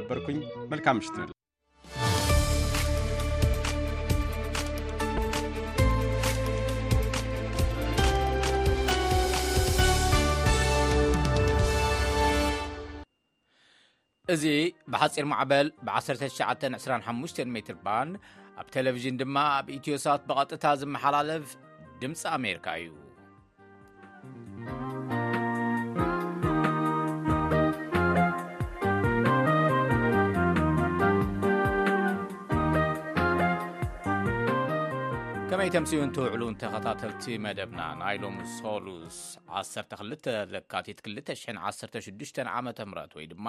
ነበርኩኝ። መልካም ምሽት። እዚ ብሓፂር ማዕበል ብ1925 ሜትር ባንድ ኣብ ቴሌቭዥን ድማ ኣብ ኢትዮሳት ብቐጥታ ዝመሓላለፍ ድምፂ ኣሜሪካ እዩ ከመይ ተምስኡን ትውዕሉን ተኸታተልቲ መደብና ናይ ሎሚ ሶሉስ 12 ለካቲት 216 ዓ ም ወይ ድማ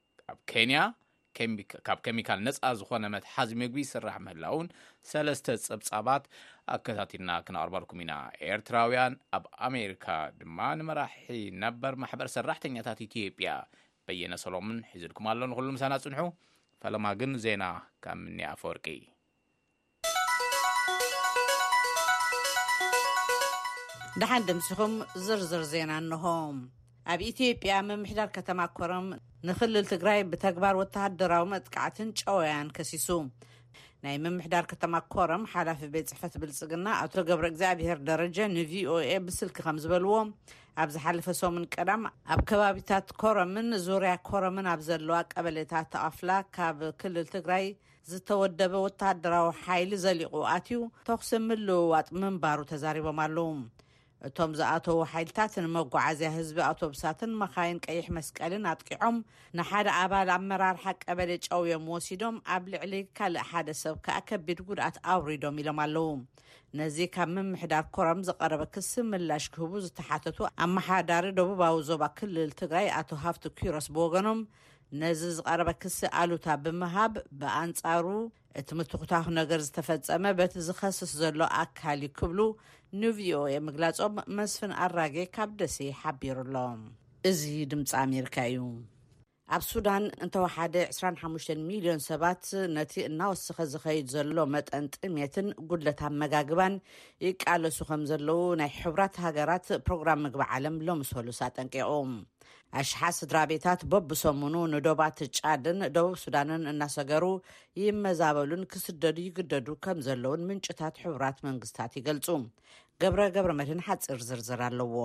ኣብ ኬንያ ካብ ኬሚካል ነፃ ዝኾነ መትሓዚ ምግቢ ይስራሕ ምህላውን ሰለስተ ጸብጻባት ኣከታቲልና ክነቕርበልኩም ኢና። ኤርትራውያን ኣብ ኣሜሪካ ድማ ንመራሒ ነበር ማሕበር ሰራሕተኛታት ኢትዮጵያ በየነ ሰሎሙን ሒዝልኩም ኣሎ። ንኹሉ ምሳና ጽንሑ። ፈለማ ግን ዜና ካብ ምኒ ኣፈወርቂ። ደሓን ድምስኹም ዝርዝር ዜና እንሆ ኣብ ኢትዮጵያ ምምሕዳር ከተማ ኮረም ንክልል ትግራይ ብተግባር ወተሃደራዊ መጥቃዕትን ጨወያን ከሲሱ ናይ ምምሕዳር ከተማ ኮረም ሓላፊ ቤት ፅሕፈት ብልፅግና ኣቶ ገብረ እግዚኣብሄር ደረጀ ንቪኦኤ ብስልኪ ከም ዝበልዎ ኣብ ዝሓለፈ ሶምን ቀዳም ኣብ ከባቢታት ኮረምን ዙርያ ኮረምን ኣብ ዘለዋ ቀበሌታት ተቃፍላ ካብ ክልል ትግራይ ዝተወደበ ወተሃደራዊ ሓይሊ ዘሊቑ ኣትዩ ተኹሲ ምልውዋጥ ምንባሩ ተዛሪቦም ኣለዉ። እቶም ዝኣተዉ ሓይልታት ንመጓዓዝያ ህዝቢ ኣውቶብሳትን መኻይን ቀይሕ መስቀልን ኣጥቂዖም ንሓደ ኣባል ኣመራርሓ ቀበሌ ጨውዮም ወሲዶም ኣብ ልዕሊ ካልእ ሓደ ሰብ ከኣ ከቢድ ጉድኣት ኣውሪዶም ኢሎም ኣለዉ። ነዚ ካብ ምምሕዳር ኮረም ዝቐረበ ክሲ ምላሽ ክህቡ ዝተሓተቱ ኣመሓዳሪ ደቡባዊ ዞባ ክልል ትግራይ ኣቶ ሃፍቱ ኪሮስ ብወገኖም ነዚ ዝቐረበ ክሲ ኣሉታ ብምሃብ ብኣንጻሩ እቲ ምትኹታኹ ነገር ዝተፈጸመ በቲ ዝኸስስ ዘሎ ኣካል እዩ ክብሉ ንቪኦኤ ምግላጾም መስፍን ኣራጌ ካብ ደሴ ሓቢሩሎ። እዚ ድምፂ ኣሜሪካ እዩ። ኣብ ሱዳን እንተወሓደ 25 ሚልዮን ሰባት ነቲ እናወሰኸ ዝኸይድ ዘሎ መጠን ጥሜትን ጉድለት ኣመጋግባን ይቃለሱ ከም ዘለዉ ናይ ሕቡራት ሃገራት ፕሮግራም ምግቢ ዓለም ሎሚ ሰሉስ ኣጠንቂቑ። ኣሽሓት ስድራቤታት በብሰሙኑ ንዶባት ጫድን ደቡብ ሱዳንን እናሰገሩ ይመዛበሉን ክስደዱ ይግደዱ ከም ዘለውን ምንጭታት ሕቡራት መንግስታት ይገልጹ። ገብረ ገብረ መድህን ሓጺር ዝርዝር ኣለዎ።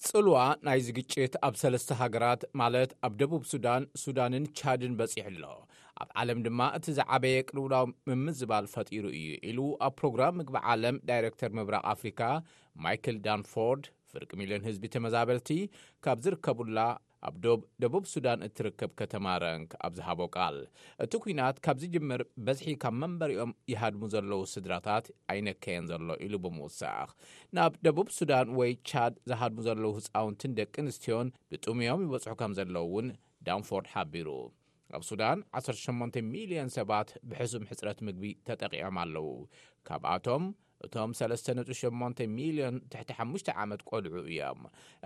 ጽልዋ ናይዚ ግጭት ኣብ ሰለስተ ሃገራት ማለት ኣብ ደቡብ ሱዳን፣ ሱዳንን ቻድን በጺሑ ኣሎ። ኣብ ዓለም ድማ እቲ ዝዓበየ ቅልውላው ምምዝባል ፈጢሩ እዩ ኢሉ ኣብ ፕሮግራም ምግቢ ዓለም ዳይረክተር ምብራቕ ኣፍሪካ ማይክል ዳንፎርድ ፍርቂ ሚልዮን ህዝቢ ተመዛበልቲ ካብ ዝርከቡላ ኣብ ዶብ ደቡብ ሱዳን እትርከብ ከተማ ረንክ ኣብ ዝሃቦ ቃል፣ እቲ ኲናት ካብ ዝጅምር በዝሒ ካብ መንበሪኦም ይሃድሙ ዘለዉ ስድራታት ኣይነከየን ዘሎ ኢሉ ብምውሳኽ፣ ናብ ደቡብ ሱዳን ወይ ቻድ ዝሃድሙ ዘለዉ ህጻውንትን ደቂ ኣንስትዮን ብጥሙዮም ይበጽሑ ከምዘለዉ እውን ዳንፎርድ ሓቢሩ። ኣብ ሱዳን ዓሰርተ ሸሞንተ ሚልዮን ሰባት ብሕሱም ሕጽረት ምግቢ ተጠቒዖም ኣለዉ። ካብኣቶም እቶም ሰለስተ ነጥቢ ሸሞንተ ሚልዮን ትሕቲ ሓሙሽተ ዓመት ቈልዑ እዮም።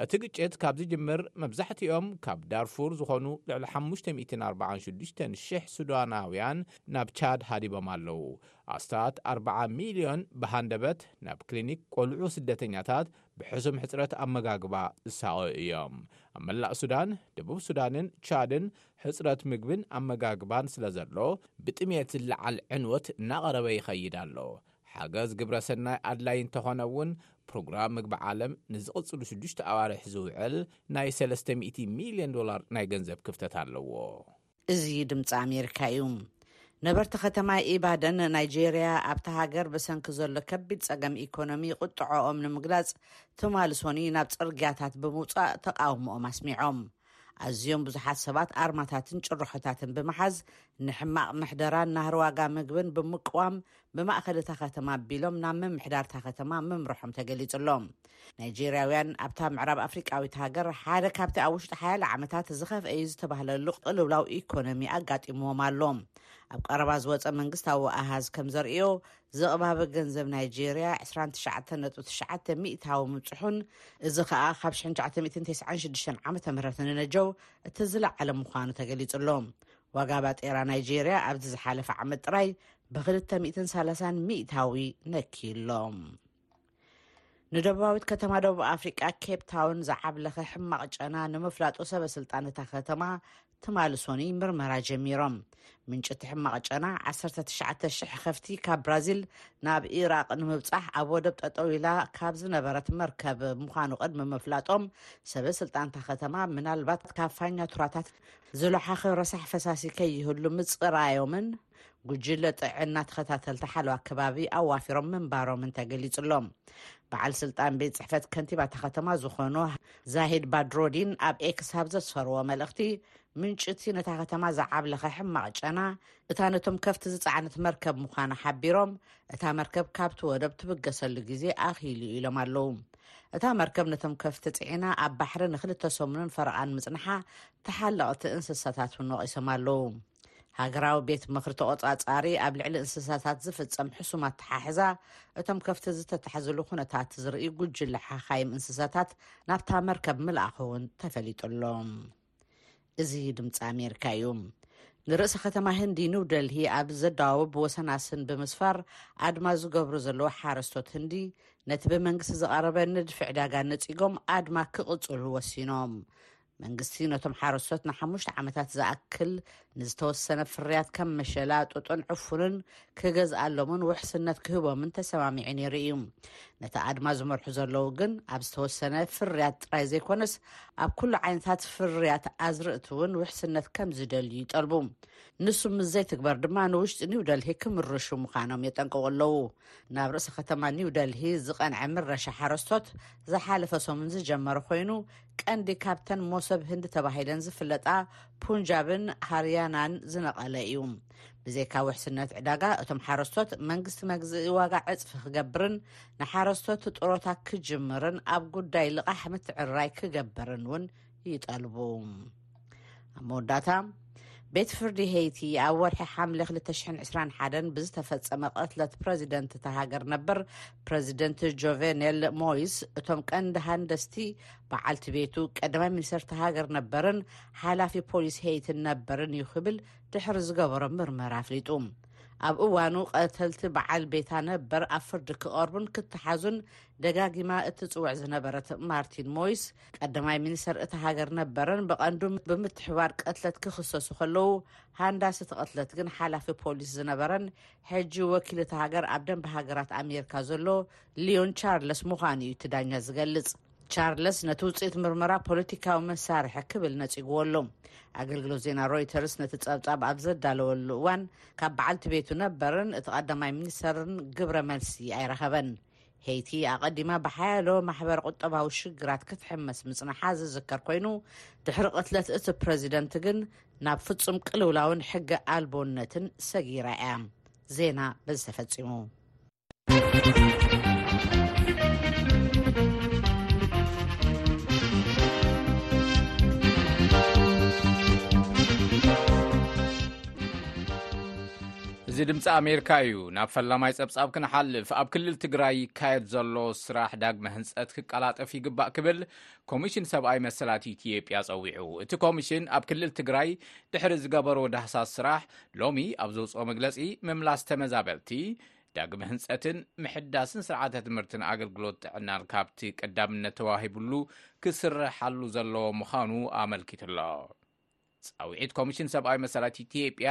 እቲ ግጭት ካብ ዝጅምር መብዛሕትኦም ካብ ዳርፉር ዝዀኑ ልዕሊ ሓሙሽተ ሚእትን ኣርብዓን ሽዱሽተን ሽሕ ሱዳናውያን ናብ ቻድ ሃዲቦም ኣለዉ። ኣስታት ኣርብዓ ሚልዮን ብሃንደበት ናብ ክሊኒክ ቈልዑ ስደተኛታት ብሕሱም ሕጽረት ኣመጋግባ ዝሳቐዩ እዮም። ኣብ መላእ ሱዳን፣ ደቡብ ሱዳንን ቻድን ሕጽረት ምግብን ኣመጋግባን ስለ ዘሎ፣ ብጥሜት ዝለዓል ዕንወት እናቐረበ ይኸይድ ኣሎ። ሓገዝ ግብረ ሰናይ ኣድላዪ እንተኾነ እውን፣ ፕሮግራም ምግቢ ዓለም ንዝቕጽሉ ሽዱሽተ ኣዋርሕ ዝውዕል ናይ ሰለስተ ሚእቲ ሚልዮን ዶላር ናይ ገንዘብ ክፍተት ኣለዎ። እዚ ድምጺ ኣሜሪካ እዩ። ነበርቲ ከተማ ኢባደን ናይጀርያ ኣብታ ሃገር ብሰንኪ ዘሎ ከቢድ ጸገም ኢኮኖሚ ቁጥዐኦም ንምግላጽ ትማሊ ሶኑይ ናብ ጽርግያታት ብምውጻእ ተቓውሞኦም ኣስሚዖም። ኣዝዮም ብዙሓት ሰባት ኣርማታትን ጭርሖታትን ብምሓዝ ንሕማቕ ምሕደራን ናህሪ ዋጋ ምግብን ብምቅዋም ብማእኸል እታ ከተማ ኣቢሎም ናብ ምምሕዳር እታ ከተማ ምምርሖም ተገሊጹ ኣሎ። ናይጀርያውያን ኣብታ ምዕራብ ኣፍሪቃዊት ሃገር ሓደ ካብቲ ኣብ ውሽጢ ሓያለ ዓመታት ዝኸፍአ እዩ ዝተባህለሉ ቅልውላው ኢኮኖሚ ኣጋጢምዎም ኣሎ። ኣብ ቀረባ ዝወጸ መንግስታዊ ኣሃዝ ከም ዘርእዮ ዝቕባበ ገንዘብ ናይጀርያ ዕስራን ትሽዓተን ነጥቢ ትሽዓተ ሚእታዊ ምብጽሑን እዚ ከኣ ካብ ሽሕን ትሽዓተ ሚእትን ተስዓን ሽዱሽተን ዓመተ ምህረት ንነጀው እቲ ዝለዓለ ምዃኑ ተገሊጹ ኣሎ። ዋጋ ባጤራ ናይጀርያ ኣብዚ ዝሓለፈ ዓመት ጥራይ ብክልተ ሚእትን ሰላሳን ሚእታዊ ነክዩ ኣሎ። ንደቡባዊት ከተማ ደቡብ ኣፍሪቃ ኬፕ ታውን ዝዓብለኸ ሕማቕ ጨና ንምፍላጡ ሰበ ስልጣን እታ ከተማ ትማሊ ሶኒ ምርመራ ጀሚሮም ምንጭ እቲ ሕማቕ ጨና 19,000 ከፍቲ ካብ ብራዚል ናብ ኢራቅ ንምብፃሕ ኣብ ወደብ ጠጠው ኢላ ካብ ዝነበረት መርከብ ምዃኑ ቅድሚ ምፍላጦም ሰበ ስልጣንታ ከተማ ምናልባት ካብ ፋኛ ቱራታት ዝለሓኸ ረሳሕ ፈሳሲ ከይህሉ ምፅራዮምን ጉጅለ ጥዕና ተኸታተልቲ ሓለዋ ከባቢ ኣዋፊሮም ምንባሮምን ተገሊጹሎ። በዓል ስልጣን ቤት ጽሕፈት ከንቲባ እታ ከተማ ዝኾኑ ዛሂድ ባድሮዲን ኣብ ኤክስ ኣብ ዘሰሩዎ መልእኽቲ ምንጪ እቲ ነታ ከተማ ዝዓብለኸ ሕማቕ ጨና እታ ነቶም ከፍቲ ዝጸዓነት መርከብ ምዃና ሓቢሮም እታ መርከብ ካብቲ ወደብ ትብገሰሉ ግዜ ኣኽኢሉ እዩ ኢሎም ኣለዉ። እታ መርከብ ነቶም ከፍቲ ጽዒና ኣብ ባሕሪ ንክልተ ሰሙንን ፈረቓን ምጽንሓ ተሓለቕቲ እንስሳታት እውን ወቒሶም ኣለዉ። ሃገራዊ ቤት ምኽሪ ተቖጻጻሪ ኣብ ልዕሊ እንስሳታት ዝፍጸም ሕሱም ኣተሓሕዛ እቶም ከፍቲ ዝተታሕዝሉ ኩነታት ዝርኢ ጉጅለ ሓኻይም እንስሳታት ናብታ መርከብ ምልኣኹ እውን ተፈሊጡ ኣሎ እዚ ድምፂ ኣሜሪካ እዩ ንርእሰ ከተማ ህንዲ ኒው ደልሂ ኣብ ዘዳዋውብ ወሰናስን ብምስፋር ኣድማ ዝገብሩ ዘለዉ ሓረስቶት ህንዲ ነቲ ብመንግስቲ ዝቐረበ ንድፊ ዕዳጋ ነጺጎም ኣድማ ክቕጽሉ ወሲኖም መንግስቲ ነቶም ሓረስቶት ንሓሙሽተ ዓመታት ዝኣክል ንዝተወሰነ ፍርያት ከም መሸላ፣ ጡጥን ዕፉንን ክገዝኣሎምን ውሕስነት ክህቦምን ተሰማሚዑ ነይሩ እዩ። ነቲ ኣድማ ዝመርሑ ዘለዉ ግን ኣብ ዝተወሰነ ፍርያት ጥራይ ዘይኮነስ ኣብ ኩሉ ዓይነታት ፍርያት ኣዝርእቲ እውን ውሕስነት ከም ዝደልዩ ይጠልቡ። ንሱ ምስ ዘይትግበር ድማ ንውሽጢ ኒው ደልሂ ክምርሹ ምዃኖም የጠንቅቑ ኣለዉ። ናብ ርእሰ ከተማ ኒው ደልሂ ዝቐንዐ ምረሻ ሓረስቶት ዝሓለፈ ሰሙን ዝጀመረ ኮይኑ ቀንዲ ካብተን ሞሶብ ህንዲ ተባሂለን ዝፍለጣ ፑንጃብን ሃርያናን ዝነቐለ እዩ። ብዘይካ ውሕስነት ዕዳጋ እቶም ሓረስቶት መንግስቲ መግዝኢ ዋጋ ዕፅፊ ክገብርን ንሓረስቶት ጥሮታ ክጅምርን ኣብ ጉዳይ ልቓሕ ምትዕርራይ ክገብርን እውን ይጠልቡ። ኣብ መወዳእታ ቤት ፍርዲ ሄይቲ ኣብ ወርሒ ሓምለ 221 ብዝተፈጸመ ቅትለት ፕረዚደንት እታ ሃገር ነበር ፕረዚደንት ጆቨኔል ሞይስ እቶም ቀንዲ ሃንደስቲ በዓልቲ ቤቱ ቀዳማይ ሚኒስተር እታ ሃገር ነበርን ሓላፊ ፖሊስ ሄይትን ነበርን እዩ ክብል ድሕሪ ዝገበሮ ምርመራ ኣፍሊጡ ኣብ እዋኑ ቀተልቲ በዓል ቤታ ነበር ኣብ ፍርዲ ክቐርቡን ክተሓዙን ደጋጊማ እትጽውዕ ዝነበረት ማርቲን ሞይስ ቀዳማይ ሚኒስተር እታ ሃገር ነበረን ብቐንዱ ብምትሕባር ቅትለት ክኽሰሱ ከለዉ ሃንዳስ እቲ ቅትለት ግን ሓላፊ ፖሊስ ዝነበረን ሕጂ ወኪል እታ ሃገር ኣብ ደንበ ሃገራት ኣሜሪካ ዘሎ ሊዮን ቻርለስ ምዃኑ እዩ እቲ ዳኛ ዝገልጽ ቻርለስ ነቲ ውፅኢት ምርመራ ፖለቲካዊ መሳርሒ ክብል ነፂግዎ ኣሎ ኣገልግሎት ዜና ሮይተርስ ነቲ ፀብፃብ ኣብ ዘዳለወሉ እዋን ካብ በዓልቲ ቤቱ ነበርን እቲ ቀዳማይ ሚኒስተርን ግብረ መልሲ ኣይረኸበን ሄይቲ ኣቐዲማ ብሓያሎ ማሕበረ ቁጠባዊ ሽግራት ክትሕመስ ምጽናሓ ዝዝከር ኮይኑ ድሕሪ ቅትለት እቲ ፕረዚደንት ግን ናብ ፍጹም ቅልውላውን ሕገ ኣልቦነትን ሰጊራ እያ። ዜና በዚ ተፈጺሙ። እዚ ድምፂ ኣሜሪካ እዩ ናብ ፈላማይ ፀብፃብ ክንሓልፍ ኣብ ክልል ትግራይ ይካየድ ዘሎ ስራሕ ዳግመ ህንፀት ክቀላጠፍ ይግባእ ክብል ኮሚሽን ሰብኣይ መሰላት ኢትዮጵያ ፀዊዑ እቲ ኮሚሽን ኣብ ክልል ትግራይ ድሕሪ ዝገበሮ ዳህሳስ ስራሕ ሎሚ ኣብ ዘውፅኦ መግለፂ ምምላስ ተመዛበልቲ ዳግመ ህንፀትን ምሕዳስን ስርዓተ ትምህርትን ኣገልግሎት ጥዕናን ካብቲ ቀዳምነት ተዋሂብሉ ክስርሓሉ ዘለዎ ምዃኑ ኣመልኪቱ ኣሎ ፃውዒት ኮሚሽን ሰብኣዊ መሰላት ኢትዮጵያ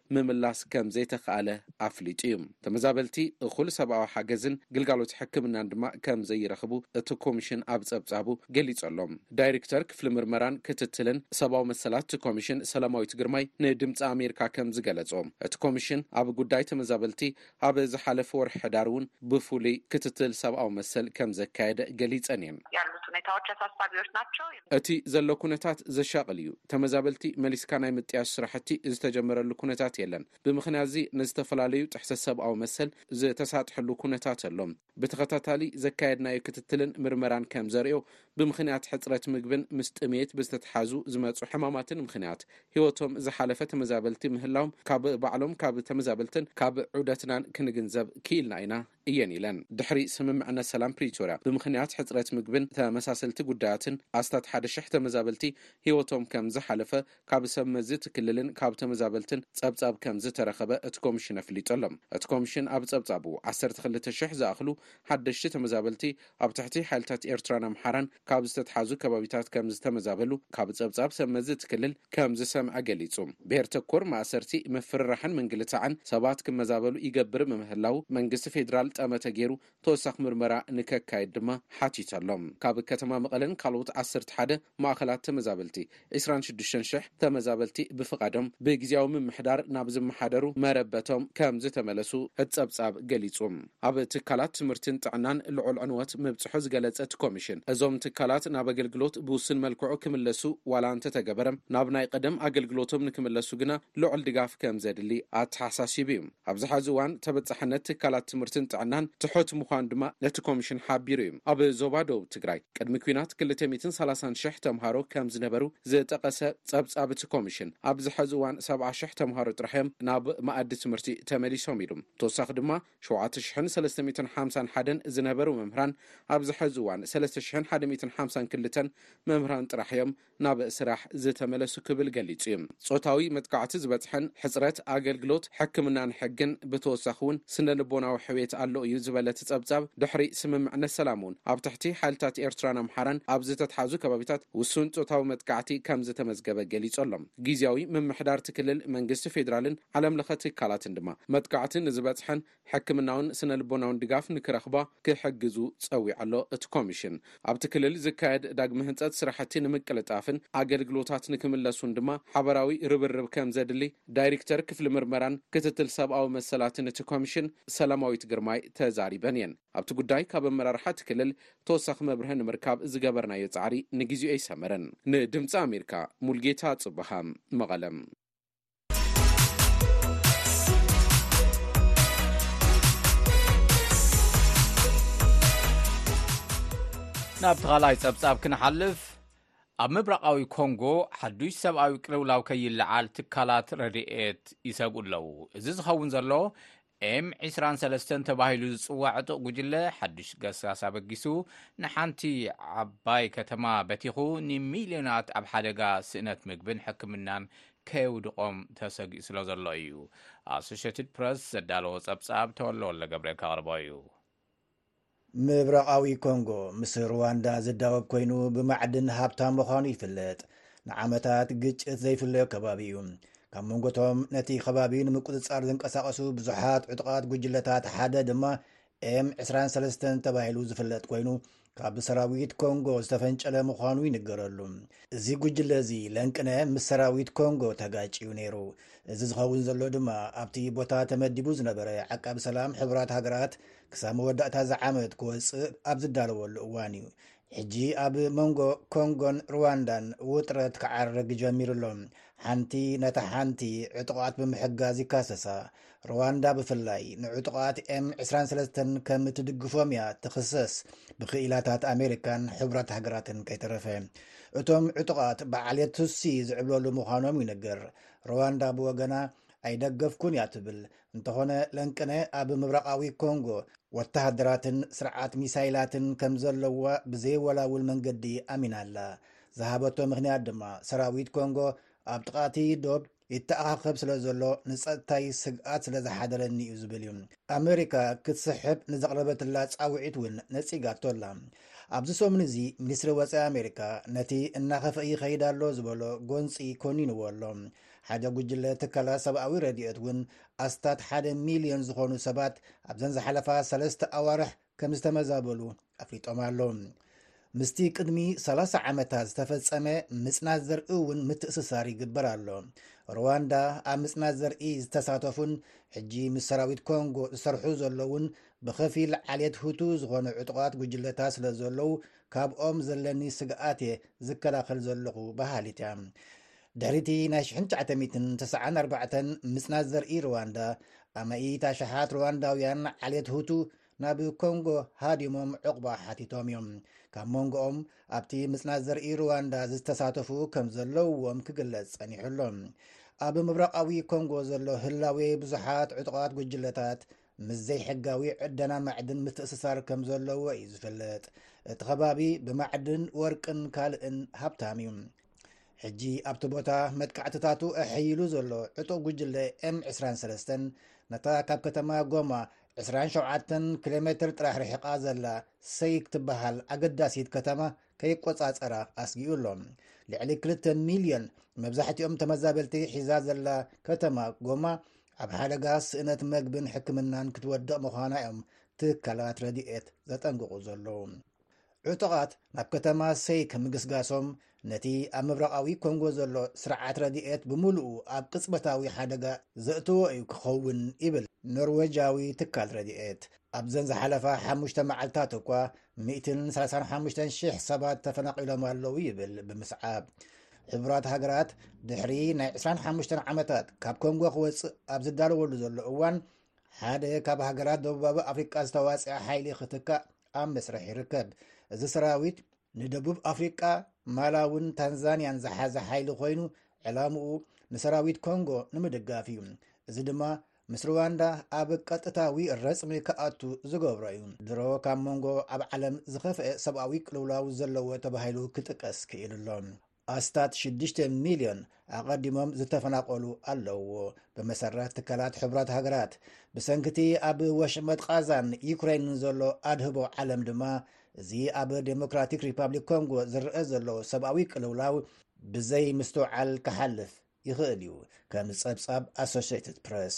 ምምላስ ከም ዘይተኽኣለ ኣፍሊጡ እዩ። ተመዛበልቲ እኹል ሰብኣዊ ሓገዝን ግልጋሎት ሕክምናን ድማ ከም ዘይረኽቡ እቲ ኮሚሽን ኣብ ጸብጻቡ ገሊጹ ኣሎ። ዳይርክተር ክፍሊ ምርመራን ክትትልን ሰብኣዊ መሰላት እቲ ኮሚሽን ሰላማዊት ግርማይ ንድምጺ ኣሜሪካ ከም ዝገለጾ እቲ ኮሚሽን ኣብ ጉዳይ ተመዛበልቲ ኣብ ዝሓለፈ ወርሒ ሕዳር እውን ብፍሉይ ክትትል ሰብኣዊ መሰል ከም ዘካየደ ገሊጸን እየን። እቲ ዘሎ ኩነታት ዘሻቕል እዩ። ተመዛበልቲ መሊስካ ናይ ምጥያሽ ስራሕቲ ዝተጀመረሉ ኩነታት የለን። ብምኽንያት'ዚ ንዝተፈላለዩ ጥሕሰት ሰብኣዊ መሰል ዝተሳጥሐሉ ኩነታት ኣሎ። ብተኸታታሊ ዘካየድናዮ ክትትልን ምርመራን ከም ዘርእዮ ብምኽንያት ሕፅረት ምግብን ምስ ጥምየት ብዝተተሓዙ ዝመፁ ሕማማትን ምኽንያት ህይወቶም ዝሓለፈ ተመዛበልቲ ምህላዎም ካብ ባዕሎም ካብ ተመዛበልትን ካብ ዑደትናን ክንግንዘብ ክኢልና ኢና እየን ኢለን። ድሕሪ ስምምዕነት ሰላም ፕሪቶርያ ብምኽንያት ሕፅረት ምግብን ተመሳሰልቲ ጉዳያትን ኣስታት ሓደ ሽሕ ተመዛበልቲ ህይወቶም ከም ዝሓለፈ ካብ ሰብ መዚ እቲ ክልልን ካብ ተመዛበልትን ጸብጻብ ከም ዝተረኸበ እቲ ኮምሽን ኣፍሊጡ ኣሎ። እቲ ኮምሽን ኣብ ጸብጻቡ፣ ዓሰርተ ክልተ ሽሕ ዝኣኽሉ ሓደሽቲ ተመዛበልቲ ኣብ ትሕቲ ሓይልታት ኤርትራን ኣምሓራን ካብ ዝተትሓዙ ከባቢታት ከም ዝተመዛበሉ ካብ ጸብጻብ ሰብ መዚ እቲ ክልል ከም ዝሰምዐ ገሊጹ። ብሄር ተኮር ማእሰርቲ፣ ምፍርራሕን ምንግልታዕን ሰባት ክመዛበሉ ይገብር ብምህላዉ መንግስቲ ፌደራል ጠመተ ገይሩ ተወሳኺ ምርመራ ንከካየድ ድማ ሓቲቱ ኣሎ። ካብ ከተማ መቐለን ካልኦት ዓሰርተ ሓደ ማእኸላት ተመዛበልቲ ዕስራን ሽዱሽተን ሽሕ ተመዛበልቲ ብፍቓዶም ብግዝያዊ ምምሕዳር ናብ ዝመሓደሩ መረበቶም ከምዝተመለሱ እቲ ፀብፃብ ገሊፁ። ኣብ ትካላት ትምህርትን ጥዕናን ልዑል ዕንወት ምብፅሑ ዝገለፀ እቲ ኮሚሽን እዞም ትካላት ናብ ኣገልግሎት ብውሱን መልክዑ ክምለሱ ዋላ እንተተገበረ ናብ ናይ ቐደም ኣገልግሎቶም ንክምለሱ ግና ልዑል ድጋፍ ከምዘድሊ ኣተሓሳሲቡ ዩ። ኣብዚ ሐዚ እዋን ተበፃሕነት ትካላት ትምህርትን ጥዕናን ትሑት ምዃኑ ድማ ነቲ ኮሚሽን ሓቢሩ እዩ። ኣብ ዞባ ደቡብ ትግራይ ቅድሚ ኲናት ክልተ ሚእትን ሰላሳን ሽሕ ተምሃሮ ከምዝነበሩ ዝጠቐሰ ፀብፃብ እቲ ኮሚሽን፣ ኣብዚ ሐዚ እዋን ሰብዓ ሽሕ ተምሃሮ ጥራሕ እዮም ናብ መኣዲ ትምህርቲ ተመሊሶም ኢሉ። ብተወሳኺ ድማ ሸውዓተ ሽሕን ሰለስተ ሚእትን ሓምሳን ሓደን ዝነበሩ መምህራን ኣብዚ ሐዚ እዋን ሰለስተ ሽሕን ሓደ ሚእትን ሓምሳን ክልተን መምህራን ጥራሕ እዮም ናብ ስራሕ ዝተመለሱ ክብል ገሊጹ እዩ። ጾታዊ መጥቃዕቲ ዝበጽሐን ሕጽረት ኣገልግሎት ሕክምናን ሕግን ብተወሳኺ'ውን ስነልቦናዊ ሕውየት ኣሎ እዩ ዝበለ እቲ ጸብጻብ፣ ድሕሪ ስምምዕነት ሰላም'ውን ኣብ ትሕቲ ሓይልታት ኤርትራን ኣምሓራን ኣብ ዝተትሓዙ ከባቢታት ውሱን ጾታዊ መጥቃዕቲ ከምዝተመዝገበ ገሊጹ ኣሎ። ግዝያዊ ምምሕዳር'ቲ ክልል፣ መንግስቲ ፌደራልን ዓለምለኸ ትካላትን ድማ መጥቃዕቲ ንዝበጽሐን ሕክምናውን ስነ ልቦናውን ድጋፍ ንክረኽባ ክሕግዙ ፀዊዑ ኣሎ እቲ ኮሚሽን። ኣብቲ ክልል ዝካየድ ዳግመ ህንፀት ስራሕቲ ንምቅልጣፍን ኣገልግሎታት ንክምለሱን ድማ ሓበራዊ ርብርብ ከምዘድሊ ዳይሪክተር ክፍሊ ምርመራን ክትትል ሰብኣዊ መሰላትን እቲ ኮሚሽን ሰላማዊት ግርማይ ተዛሪበን እየን። ኣብቲ ጉዳይ ካብ ኣመራርሓ እቲ ክልል ተወሳኺ መብርሀ ንምርካብ ዝገበርናዮ ፃዕሪ ንጊዚኡ ኣይሰመረን። ንድምፂ ኣሜሪካ ሙልጌታ ኣፅብሃ መቐለ። ናብቲ ኻልኣይ ጸብጻብ ክንሓልፍ ኣብ ምብራቓዊ ኮንጎ ሓዱሽ ሰብኣዊ ቅልውላው ከይለዓል ትካላት ረድኤት ይሰብኡ ኣለዉ እዚ ዝኸውን ዘሎ ኤም ዕስራን ሰለስተን ተባሂሉ ዝጽዋዕ ዕጡቕ ጉጅለ፣ ሓድሽ ገስጋስ ኣበጊሱ፣ ንሓንቲ ዓባይ ከተማ በቲኹ፣ ንሚልዮናት ኣብ ሓደጋ ስእነት ምግብን ሕክምናን ከየውድቖም ተሰጊኡ ስለ ዘሎ እዩ። ኣሶሸትድ ፕረስ ዘዳለዎ ጸብጻብ ተወልደ ወልደገብርኤል ከቕርቦ እዩ። ምብራቓዊ ኮንጎ ምስ ሩዋንዳ ዝዳወብ ኮይኑ ብማዕድን ሃብታ ምዃኑ ይፍለጥ። ንዓመታት ግጭት ዘይፍለዮ ከባቢ እዩ። ካብ መንጎቶም ነቲ ከባቢ ንምቁፅፃር ዝንቀሳቐሱ ብዙሓት ዕጡቓት ጉጅለታት ሓደ ድማ ኤም 23 ተባሂሉ ዝፍለጥ ኮይኑ ካብ ሰራዊት ኮንጎ ዝተፈንጨለ ምዃኑ ይንገረሉ እዚ ጉጅለ እዚ ለንቅነ ምስ ሰራዊት ኮንጎ ተጋጭዩ ነይሩ እዚ ዝኸውን ዘሎ ድማ ኣብቲ ቦታ ተመዲቡ ዝነበረ ዓቃቢ ሰላም ሕቡራት ሃገራት ክሳብ መወዳእታ እዚ ዓመት ክወፅእ ኣብ ዝዳለወሉ እዋን እዩ ሕጂ ኣብ መንጎ ኮንጎን ሩዋንዳን ውጥረት ክዓርግ ጀሚሩ ኣሎ ሓንቲ ነታ ሓንቲ ዕጡቓት ብምሕጋዝ ይካሰሳ ሩዋንዳ ብፍላይ ንዕጡቓት ኤም 23 ከም እትድግፎም እያ ትኽሰስ ብክኢላታት ኣሜሪካን ሕቡራት ሃገራትን ከይተረፈ እቶም ዕጡቓት ብዓልት ቱሲ ዝዕብለሉ ምዃኖም ይነገር ሩዋንዳ ብወገና ኣይደገፍኩን እያ ትብል እንተኾነ ለንቅነ ኣብ ምብራቓዊ ኮንጎ ወተሃደራትን ስርዓት ሚሳይላትን ከም ዘለዋ ብዘየወላውል መንገዲ ኣሚና ኣላ። ዝሃበቶ ምኽንያት ድማ ሰራዊት ኮንጎ ኣብ ጥቓ'ቲ ዶብ ይተኣኻኸብ ስለ ዘሎ ንጸጥታይ ስግኣት ስለ ዝሓደረኒ'ዩ ዝብል እዩ። ኣመሪካ ክትስሕብ ንዘቕረበትላ ጻውዒት እውን ነጺጋቶ ኣላ። ኣብዚ ሰሙን እዚ ሚኒስትሪ ወጻኢ ኣመሪካ ነቲ እናኸፍአ ይኸይድ ኣሎ ዝበሎ ጎንጺ ኮኒንዎ ኣሎ። ሓደ ጉጅለ ትካላት ሰብኣዊ ረድኤት እውን ኣስታት ሓደ ሚልዮን ዝኾኑ ሰባት ኣብዘን ዝሓለፋ ሰለስተ ኣዋርሕ ከም ዝተመዛበሉ ኣፍሊጦም ኣሎ ምስቲ ቅድሚ 30 ዓመታት ዝተፈጸመ ምጽናት ዘርኢ እውን ምትእስሳር ይግበር ኣሎ ሩዋንዳ ኣብ ምጽናት ዘርኢ ዝተሳተፉን ሕጂ ምስ ሰራዊት ኮንጎ ዝሰርሑ ዘለውን ብኸፊል ዓልየት ህቱ ዝኾነ ዕጡቓት ጉጅለታት ስለ ዘለዉ ካብኦም ዘለኒ ስግኣት እየ ዝከላኸል ዘለኹ በሃሊት እያ ድሕሪ'ቲ ናይ ሽሕን ትሽዓተ ሚእትን ተስዓን ኣርባዕተን ምጽናት ዘርኢ ሩዋንዳ፣ ኣማኢት ኣሽሓት ሩዋንዳውያን ዓሌት ሁቱ ናብ ኮንጎ ሃዲሞም ዕቝባ ሓቲቶም እዮም። ካብ መንጎኦም ኣብቲ ምጽናት ዘርኢ ሩዋንዳ ዝተሳተፉ ከም ዘለውዎም ክግለጽ ጸኒሑ ኣሎ። ኣብ ምብራቓዊ ኮንጎ ዘሎ ህላዌ ብዙሓት ዕጡቓት ጉጅለታት ምስ ዘይሕጋዊ ዕደና ማዕድን ምትእስሳር ከም ዘለዎ እዩ ዝፍለጥ። እቲ ከባቢ ብማዕድን ወርቅን ካልእን ሃብታም እዩ። ሕጂ ኣብቲ ቦታ መጥቃዕትታቱ ኣሐይሉ ዘሎ ዕጡቕ ጉጅለ ኤም 23 ነታ ካብ ከተማ ጎማ 27 ኪሎ ሜትር ጥራሕ ርሒቓ ዘላ ሰይክ ትበሃል ኣገዳሲት ከተማ ከይቆጻጸራ ኣስጊኡ ኣሎ ልዕሊ 2 ሚልዮን መብዛሕትኦም ተመዛበልቲ ሒዛ ዘላ ከተማ ጎማ ኣብ ሓደጋ ስእነት መግብን ሕክምናን ክትወድቕ ምዃና እዮም ትካላት ረድኤት ዘጠንቅቑ ዘለዉ ዕጡቓት ናብ ከተማ ሰይክ ምግስጋሶም ነቲ ኣብ ምብራቓዊ ኮንጎ ዘሎ ስርዓት ረድኤት ብምሉኡ ኣብ ቅጽበታዊ ሓደጋ ዘእተዎ እዩ ክኸውን ይብል ኖርወጃዊ ትካል ረድኤት። ኣብዘን ዝሓለፋ ሓሙሽተ መዓልታት እኳ ሚእትን ሰላሳን ሓሙሽተን ሽሕ ሰባት ተፈናቒሎም ኣለዉ ይብል ብምስዓብ ሕቡራት ሃገራት ድሕሪ ናይ ዕስራን ሓሙሽተን ዓመታት ካብ ኮንጎ ክወጽእ ኣብ ዝዳለወሉ ዘሎ እዋን ሓደ ካብ ሃገራት ደቡባዊ ኣፍሪቃ ዝተዋጽኣ ሓይሊ ክትካእ ኣብ መስርሕ ይርከብ። እዚ ሰራዊት ንደቡብ ኣፍሪቃ፣ ማላውን ታንዛንያን ዝሓዘ ሓይሊ ኮይኑ ዕላምኡ ንሰራዊት ኮንጎ ንምድጋፍ እዩ። እዚ ድማ ምስ ሩዋንዳ ኣብ ቀጥታዊ ረጽሚ ክኣቱ ዝገብሮ እዩ። ድሮ ካብ መንጎ ኣብ ዓለም ዝኸፍአ ሰብኣዊ ቅልውላው ዘለዎ ተባሂሉ ክጥቀስ ክኢሉ ኣሎ። ኣስታት ሽዱሽተ ሚልዮን ኣቐዲሞም ዝተፈናቐሉ ኣለዉ። ብመሰረት ትካላት ሕቡራት ሃገራት ብሰንኪቲ ኣብ ወሽመጥ ቓዛን ዩክራይንን ዘሎ ኣድህቦ ዓለም ድማ እዚ ኣብ ዴሞክራቲክ ሪፓብሊክ ኮንጎ ዝረአ ዘሎ ሰብኣዊ ቅልውላው ብዘይ ምስትውዓል ክሓልፍ ይኽእል እዩ ከም ጸብጻብ ኣሶሽትድ ፕረስ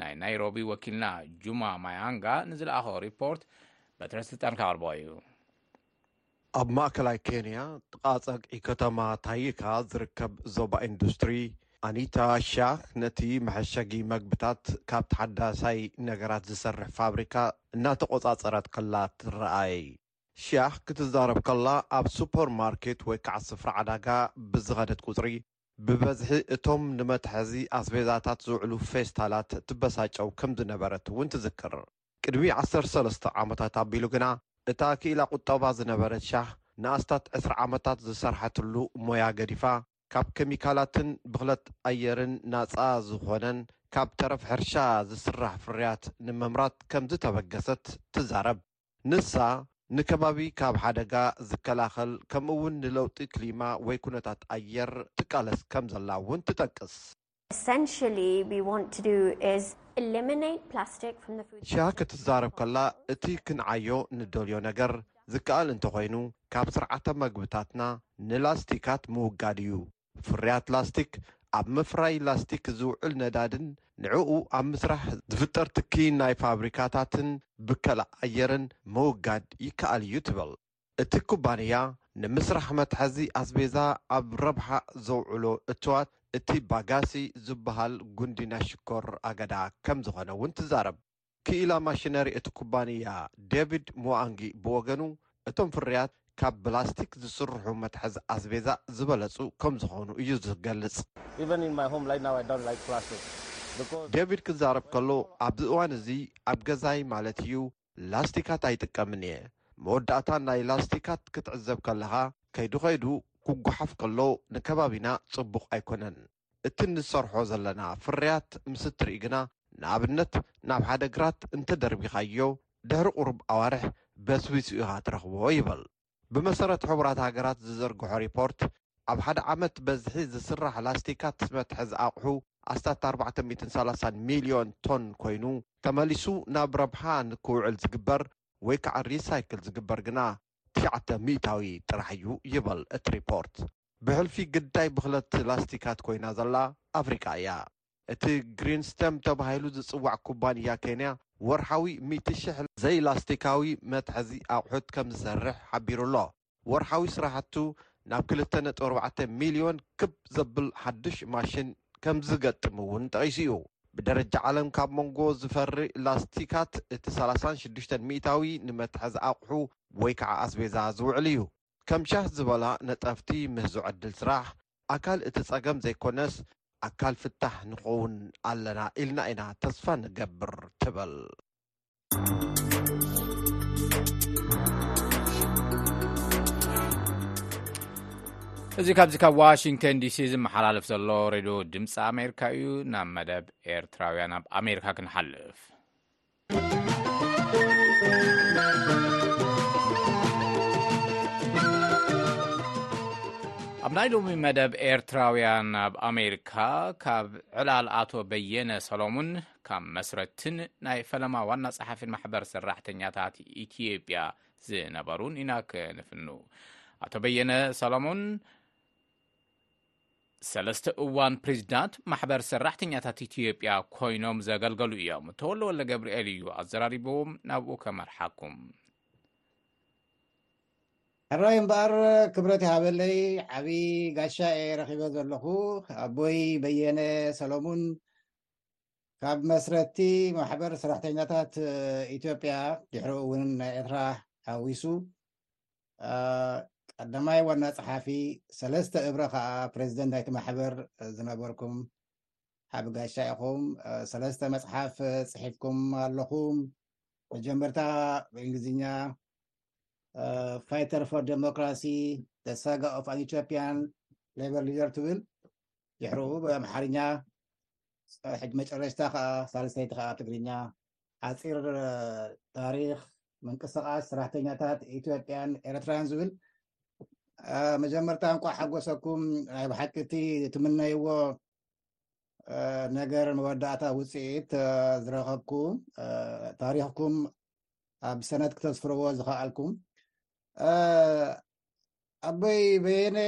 ናይ ናይሮቢ ወኪልና ጁማ ማያንጋ ንዝለኣኾ ሪፖርት በትረ ስልጣን ካቕርቦ እዩ። ኣብ ማእከላይ ኬንያ ጥቓ ጸግዒ ከተማ ታይካ ዝርከብ ዞባ ኢንዱስትሪ ኣኒታ ሻህ ነቲ መሐሸጊ መግብታት ካብ ተሓዳሳይ ነገራት ዝሰርሕ ፋብሪካ እናተቖጻጸረት ከላ ትረኣይ። ሻህ ክትዛረብ ከላ ኣብ ሱፐርማርኬት ወይ ከዓ ስፍራ ዓዳጋ ብዝኸደት ቁጽሪ ብበዝሒ እቶም ንመትሓዚ ኣስቤዛታት ዝውዕሉ ፌስታላት ትበሳጨው ከም ዝነበረት እውን ትዝክር። ቅድሚ ዓሰርተ ሰለስተ ዓመታት ኣቢሉ ግና፣ እታ ክኢላ ቁጠባ ዝነበረት ሻህ፣ ንኣስታት ዕስራ ዓመታት ዝሰርሓትሉ ሞያ ገዲፋ፣ ካብ ኬሚካላትን ብኽለት ኣየርን ናጻ ዝዀነን ካብ ተረፍ ሕርሻ ዝስራሕ ፍርያት ንምምራት ከም ዝተበገሰት ትዛረብ። ንሳ ንከባቢ ካብ ሓደጋ ዝከላኸል ከምኡ'ውን ንለውጢ ክሊማ ወይ ኩነታት ኣየር ትቃለስ ከም ዘላ እውን ትጠቅስ። Essentially we want to do is eliminate plastic from the food supply. ሺሃ ክትዛረብ ከላ፣ እቲ ክንዓዮ ንደልዮ ነገር፣ ዝከኣል እንተኾይኑ ካብ ስርዓተ መግብታትና ንላስቲካት ምውጋድ እዩ። ፍርያት ላስቲክ፣ ኣብ ምፍራይ ላስቲክ ዝውዕል ነዳድን ንዕኡ ኣብ ምስራሕ ዝፍጠር ትኪ ናይ ፋብሪካታትን ብከላ ኣየርን ምውጋድ ይከኣል እዩ ትብል። እቲ ኩባንያ ንምስራሕ መትሓዚ ኣስቤዛ ኣብ ረብሓ ዘውዕሎ እትዋት እቲ ባጋሲ ዝበሃል ጉንዲ ናይ ሽኮር ኣገዳ ከምዝኾነ እውን ትዛረብ። ክኢላ ማሽነሪ እቲ ኩባንያ ዴቪድ ሙዋንጊ ብወገኑ፣ እቶም ፍርያት ካብ ብላስቲክ ዝስርሑ መትሓዚ ኣስቤዛ ዝበለጹ ከም ዝኾኑ እዩ ዝገልጽ። ዴቪድ ክዛረብ ከሎ፣ ኣብዚ እዋን እዚ ኣብ ገዛይ ማለት እዩ ላስቲካት ኣይጥቀምን እየ። መወዳእታ ናይ ላስቲካት ክትዕዘብ ከለኻ ከይዱ ከይዱ ክጓሓፍ ከሎ ንከባቢና ጽቡቕ ኣይኮነን። እቲ እንሰርሖ ዘለና ፍርያት ምስ እትርኢ ግና፣ ንኣብነት ናብ ሓደ ግራት እንተ ደርቢኻዮ፣ ድሕሪ ቁሩብ ኣዋርሕ በስቢሱ ኢኻ ትረኽቦ ይብል። ብመሰረት ሕቡራት ሃገራት ዝዝርግሖ ሪፖርት፣ ኣብ ሓደ ዓመት በዝሒ ዝስራሕ ላስቲካት መትሓዚ ኣቕሑ ኣስታት ኣርባዕተ ሚእትን ሰላሳን ሚልዮን ቶን ኮይኑ፣ ተመሊሱ ናብ ረብሓ ንክውዕል ዝግበር ወይ ከዓ ሪሳይክል ዝግበር ግና ትሽዓተ ሚእታዊ ጥራሕ እዩ ይብል እቲ ሪፖርት። ብሕልፊ ግዳይ ብኽለት ላስቲካት ኮይና ዘላ ኣፍሪቃ እያ። እቲ ግሪንስተም ተባሂሉ ዝጽዋዕ ኩባንያ ኬንያ፣ ወርሓዊ ሚእቲ ሽሕ ዘይላስቲካዊ መትሓዚ ኣቑሑት ከም ዝሰርሕ ሓቢሩ ኣሎ። ወርሓዊ ስራሕቱ ናብ ክልተ ነጥቢ ኣርባዕተ ሚልዮን ክብ ዘብል ሓድሽ ማሽን ከም ዝገጥም'ውን ጠቒሱ እዩ። ብደረጃ ዓለም ካብ ሞንጎ ዝፈሪ ላስቲካት እቲ ሰላሳን ሽዱሽተን ሚእታዊ ንመትሓዚ ኣቑሑ ወይ ከዓ ኣስቤዛ ዝውዕል እዩ። ከም ሻህ ዝበላ ነጠፍቲ ምህዞ ዕድል ስራሕ ኣካል እቲ ፀገም ዘይኮነስ ኣካል ፍታሕ ንኸውን ኣለና ኢልና ኢና ተስፋ ንገብር ትብል። እዚ ካብዚ ካብ ዋሽንግተን ዲሲ ዝመሓላለፍ ዘሎ ሬድዮ ድምፂ ኣሜሪካ እዩ ናብ መደብ ኤርትራውያን ኣብ ኣሜሪካ ክንሓልፍ ኣብ ናይ ሎሚ መደብ ኤርትራውያን ኣብ ኣሜሪካ ካብ ዕላል ኣቶ በየነ ሰሎሙን ካብ መስረትን ናይ ፈለማ ዋና ጸሓፊን ማሕበር ሰራሕተኛታት ኢትዮጵያ ዝነበሩን ኢና ክንፍኑ ኣቶ በየነ ሰሎሙን ሰለስተ እዋን ፕሬዚዳንት ማሕበር ሰራሕተኛታት ኢትዮጵያ ኮይኖም ዘገልገሉ እዮም። ተወለወለ ገብርኤል እዩ ኣዘራሪቦም ናብኡ ከመርሓኩም። ሕራይ እምበኣር ክብረት ይሃበለይ ዓብዪ ጋሻ እየ ረኺበ ዘለኹ ኣቦይ በየነ ሰለሙን ካብ መስረቲ ማሕበር ሰራሕተኛታት ኢትዮጵያ ድሕሪ እውን ናይ ኤርትራ ሓዊሱ ቀዳማይ ዋና ፀሓፊ ሰለስተ እብረ ከዓ ፕሬዚደንት ናይቲ ማሕበር ዝነበርኩም ሓቢ ጋሻ ኢኹም ሰለስተ መፅሓፍ ፅሒፍኩም ኣለኹም መጀመርታ ብእንግሊዝኛ ፋይተር ፎር ዴሞክራሲ ተሳጋ ኦፍ ኣን ኢትዮጵያን ሌበር ሊደር ትብል ድሕሩ ብኣምሓርኛ ሕጂ መጨረሽታ ከዓ ሳልሰይቲ ከዓ ትግርኛ ሓፂር ታሪክ ምንቅስቃስ ስራሕተኛታት ኢትዮጵያን ኤርትራን ዝብል መጀመርታ እንኳ ሓጎሰኩም ናይ ብሓቂ እቲ ትምነይዎ ነገር መወዳእታ ውፅኢት ዝረኸብኩም ታሪኽኩም ኣብ ሰነት ክተስፍርዎ ዝኸኣልኩም ኣበይ በየነ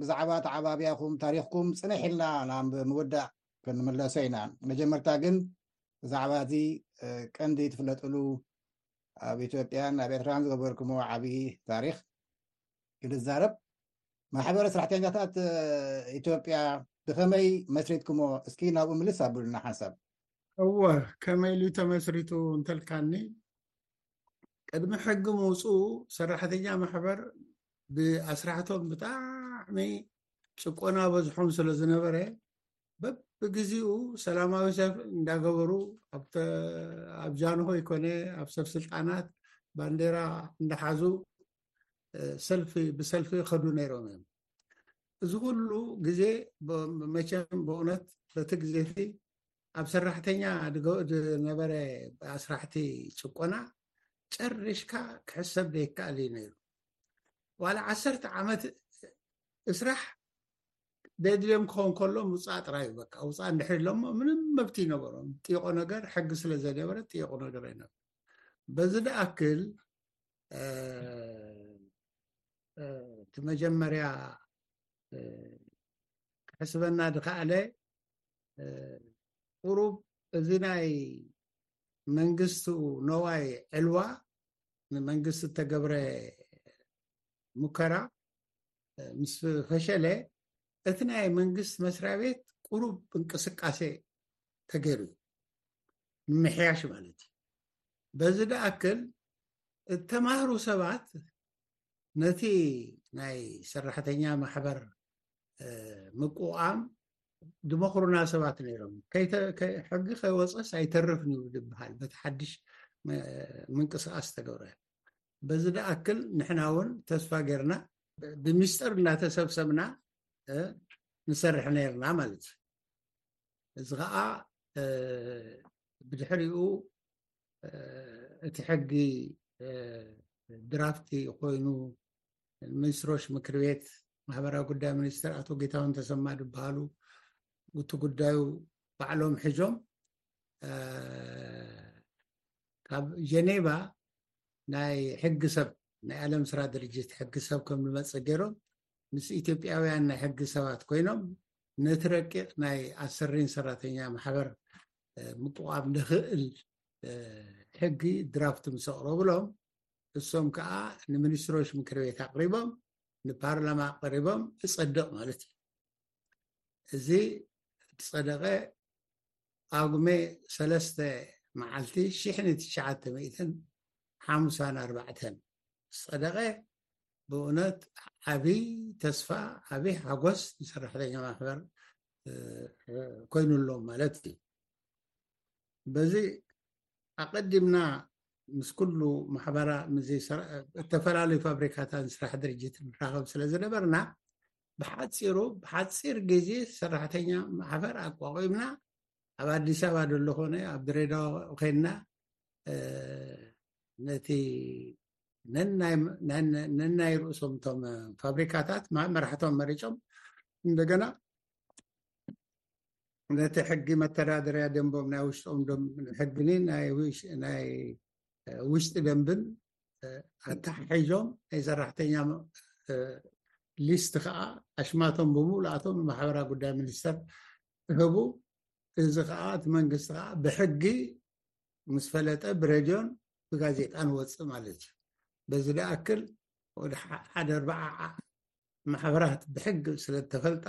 ብዛዕባ ተዓባብያኹም ታሪኽኩም ፅንሕ ኢልና ናብ ምውዳእ ክንምለሶ ኢና መጀመርታ ግን ብዛዕባ እዚ ቀንዲ ትፍለጥሉ ኣብ ኢትዮጵያን ኣብ ኤርትራን ዝገበርክሞ ዓብዪ ታሪክ ክንዛረብ ማሕበረ ስራሕተኛታት ኢትዮጵያ ብከመይ መስሪትክሞ እስኪ ናብኡ ምልስ ኣብሉና ሓንሳብ እወ ከመይ ኢሉ ተመስሪቱ እንተልካኒ ቅድሚ ሕጊ ምውፅኡ ሰራሕተኛ ማሕበር ብኣስራሕቶም ብጣዕሚ ጭቆና በዝሖም ስለ ዝነበረ በብግዚኡ ሰላማዊ ሰልፍ እንዳገበሩ ኣብ ጃንሆ ይኮነ ኣብ ሰብ ስልጣናት ባንዴራ እንዳሓዙ ሰልፊ ብሰልፊ ከዱ ነይሮም እዮም እዚ ኩሉ ግዜ መቸም ብእውነት በቲ ግዜ እቲ ኣብ ሰራሕተኛ ዝነበረ ኣስራሕቲ ጭቆና ጨሪሽካ ክሕሰብ ዘይከኣል እዩ ነይሩ ዋላ ዓሰርተ ዓመት እስራሕ ደድልዮም ክኸውን ከሎ ምውፃእ ጥራይ እዩ በቃ ውፃእ እንድሕር ኢሎሞ ምንም መብት ይነበሮም ጥይቆ ነገር ሕጊ ስለ ዘይነበረ ጥይቁ ነገር ኣይነበ በዚ ደኣክል እቲ መጀመርያ ክሕስበና ድከኣለ ቁሩብ እዚ ናይ መንግስቱ ነዋይ ዕልዋ ንመንግስቲ እተገብረ ሙከራ ምስ ፈሸለ እቲ ናይ መንግስቲ መስሪያ ቤት ቁሩብ እንቅስቃሴ ተገይሩ እዩ ንምሕያሽ ማለት እዩ በዚ ደኣክል እተማህሩ ሰባት ነቲ ናይ ሰራሕተኛ ማሕበር ምቁቋም ድመክሩና ሰባት ነይሮም ሕጊ ከይወፀስ ኣይተርፍን እዩ ዝበሃል በቲ ሓድሽ ምንቅስቃስ ተገብረ በዚ ድኣክል ንሕና እውን ተስፋ ገርና ብሚስጥር እናተሰብሰብና ንሰርሕ ነርና ማለት እዩ እዚ ከዓ ብድሕሪኡ እቲ ሕጊ ድራፍቲ ኮይኑ ሚኒስትሮች ምክር ቤት ማህበራዊ ጉዳይ ሚኒስትር ኣቶ ጌታውን ተሰማ ዝበሃሉ እቲ ጉዳዩ ባዕሎም ሕዞም ካብ ጀኔቫ ናይ ሕጊ ሰብ ናይ ኣለም ስራ ድርጅት ሕጊ ሰብ ከም ንመፅእ ገይሮም ምስ ኢትዮጵያውያን ናይ ሕጊ ሰባት ኮይኖም ነቲ ረቂቕ ናይ ኣሰሪን ሰራተኛ ማሕበር ምቁቋም ንኽእል ሕጊ ድራፍት ምስ ኣቕረብሎም እሶም ከዓ ንሚኒስትሮች ምክር ቤት ኣቕሪቦም ንፓርላማ ኣቕሪቦም እፀድቕ ማለት እዩ እዚ ፀደቐ ጳጉሜ ሰለስተ መዓልቲ ሽሕን ትሽዓተ ሚእትን ሓሙሳን ኣርባዕተን ዝጸደቐ ብእውነት ዓብዪ ተስፋ ዓብዪ ሓጎስ ንሰራሕተኛ ማሕበር ኮይኑሎም ማለት እዩ በዚ ኣቐዲምና ምስ ኩሉ ማሕበራ እተፈላለዩ ፋብሪካታትን ስራሕ ድርጅት ንራኸብ ስለ ዝነበርና ብሓፂሩ ብሓፂር ግዜ ሰራሕተኛ ማሕበር ኣቋቂምና ኣብ ኣዲስ ኣበባ ደሎ ኮነ ኣብ ድሬዳዋ ኮይንና ነቲ ነናይ ርእሶም እቶም ፋብሪካታት መራሕቶም መሪፆም እንደገና ነቲ ሕጊ መተዳደርያ ደንቦም ናይ ውሽጦም ሕግኒ ናይ ውሽጢ ደንብን ኣተሓሒዞም ናይ ሰራሕተኛ ሊስት ከዓ ኣሽማቶም ብምሉኣቶም ንማሕበራ ጉዳይ ሚኒስተር ህቡ እዚ ከዓ እቲ መንግስቲ ከዓ ብሕጊ ምስ ፈለጠ ብረድዮን ብጋዜጣን ወፅእ ማለት እዩ በዚ ደኣክል ወደ ሓደ ኣርባዓ ማሕበራት ብሕጊ ስለተፈልጣ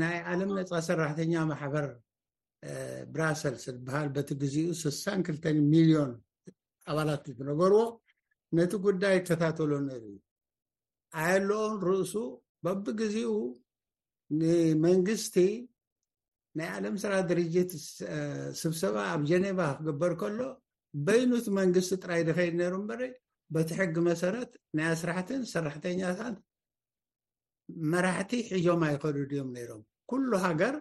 ናይ ዓለም ነፃ ሰራሕተኛ ማሕበር ብራሰልስ ዝበሃል በቲ ግዜኡ ስሳን ክልተን ሚልዮን ኣባላት ዝነበርዎ ነቲ ጉዳይ ይከታተሎ ነይሩ እዩ ኣየለኦን ርእሱ በብግዜኡ ንመንግስቲ ናይ ዓለም ስራ ድርጅት ስብሰባ ኣብ ጀኔቫ ክግበር ከሎ በይኑት መንግስቲ ጥራይ ዝኸይድ ነይሩ እምበረ በቲ ሕጊ መሰረት ናይ ኣስራሕትን ሰራሕተኛታት መራሕቲ ሒዞም ኣይኸዱ ድዮም ነይሮም ኩሉ ሃገር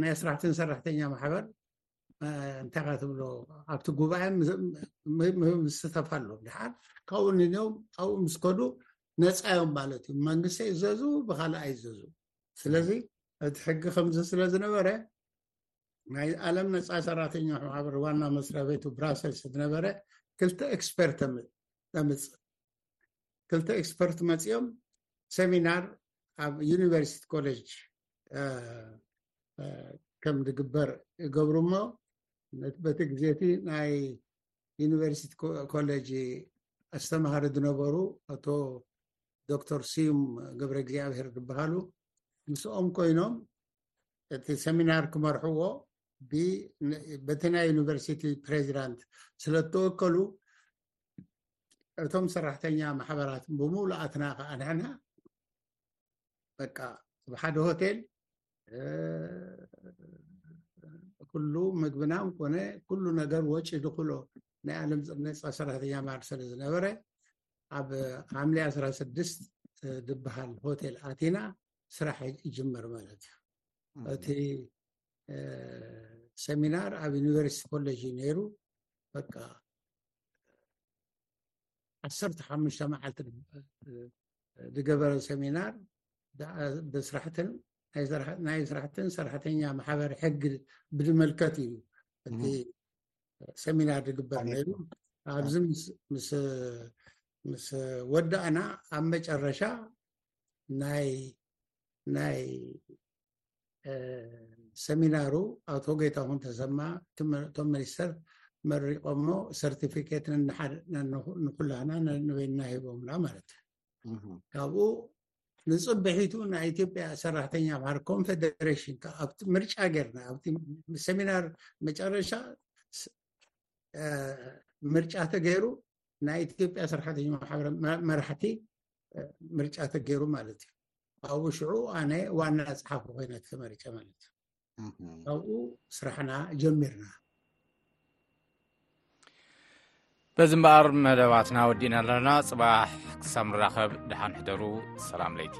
ናይ ኣስራሕትን ሰራሕተኛ ማሕበር እንታይ ካ ትብሎ ኣብቲ ጉባኤ ምስተተፍ ኣሎ ድሓር ካብኡ ንኒኦም ኣብኡ ምስ ከዱ ነፃ እዮም ማለት እዩ መንግስቲ ይዘዙ ብካልእ ኣይዘዙ ስለዚ እቲ ሕጊ ከምዚ ስለ ዝነበረ ናይ ዓለም ነፃ ሰራሕተኛ ማሕበር ዋና መስሪያ ቤቱ ብራሰልስ ዝነበረ ክልተ ኤክስፐርት ተምፅእ ክልተ ኤክስፐርት መፂኦም ሰሚናር ኣብ ዩኒቨርሲቲ ኮሌጅ ከም ዝግበር ይገብሩ እሞ በቲ ግዜ እቲ ናይ ዩኒቨርሲቲ ኮሌጅ ኣስተምሃሪ ዝነበሩ ኣቶ ዶክተር ስዩም ገብረ እግዚኣብሄር ዝበሃሉ ምስኦም ኮይኖም እቲ ሰሚናር ክመርሕዎ በቲ ናይ ዩኒቨርሲቲ ፕሬዚዳንት ስለተወከሉ እቶም ሰራሕተኛ ማሕበራት ብምሉኣትና ከዓ ንሕና በቃ ኣብ ሓደ ሆቴል ኩሉ ምግብና ኮነ ኩሉ ነገር ወጪ ዝኽእሎ ናይ ዓለም ነፃ ሰራሕተኛ ማዕድ ስለ ዝነበረ ኣብ ሓምለ 16 ዝበሃል ሆቴል ኣቲና ስራሕ ይጅመር ማለት እዩ እቲ ሰሚናር ኣብ ዩኒቨርሲቲ ኮሌጅ እዩ ነይሩ በቃ ዓሰርተ ሓሙሽተ መዓልቲ ዝገበረ ሰሚናር ብስራሕትን ናይ ስራሕትን ሰራሕተኛ ማሕበር ሕጊ ብዝመልከት እዩ እቲ ሰሚናር ዝግበር ነይሩ ኣብዚ ምስ ወዳእና ኣብ መጨረሻ ናይ ናይ ሰሚናሩ ኣቶ ጌታሁን ተሰማ እቶም ሚኒስተር መሪቆሞ ሰርቲፊኬት ንኩላና ንበይንና ሂቦምና ማለት እዩ ካብኡ ንፅብሒቱ ናይ ኢትዮጵያ ሰራሕተኛ ምሃር ኮንፌዴሬሽን ኣብቲ ምርጫ ጌርና ኣብቲ ሰሚናር መጨረሻ ምርጫ ተገይሩ ናይ ኢትዮጵያ ሰራሕተኛ ማሕበር መራሕቲ ምርጫ ተገይሩ ማለት እዩ ኣብኡ ሽዑ ኣነ ዋና ፀሓፊ ኮይነ ተመሪጨ ማለት እዩ ኣብኡ ስራሕና ጀሚርና በዚ እምበኣር መደባትና ወዲእና ኣለና ፅባሕ ክሳብ ንራኸብ ድሓን ሕደሩ ሰላም ለይቲ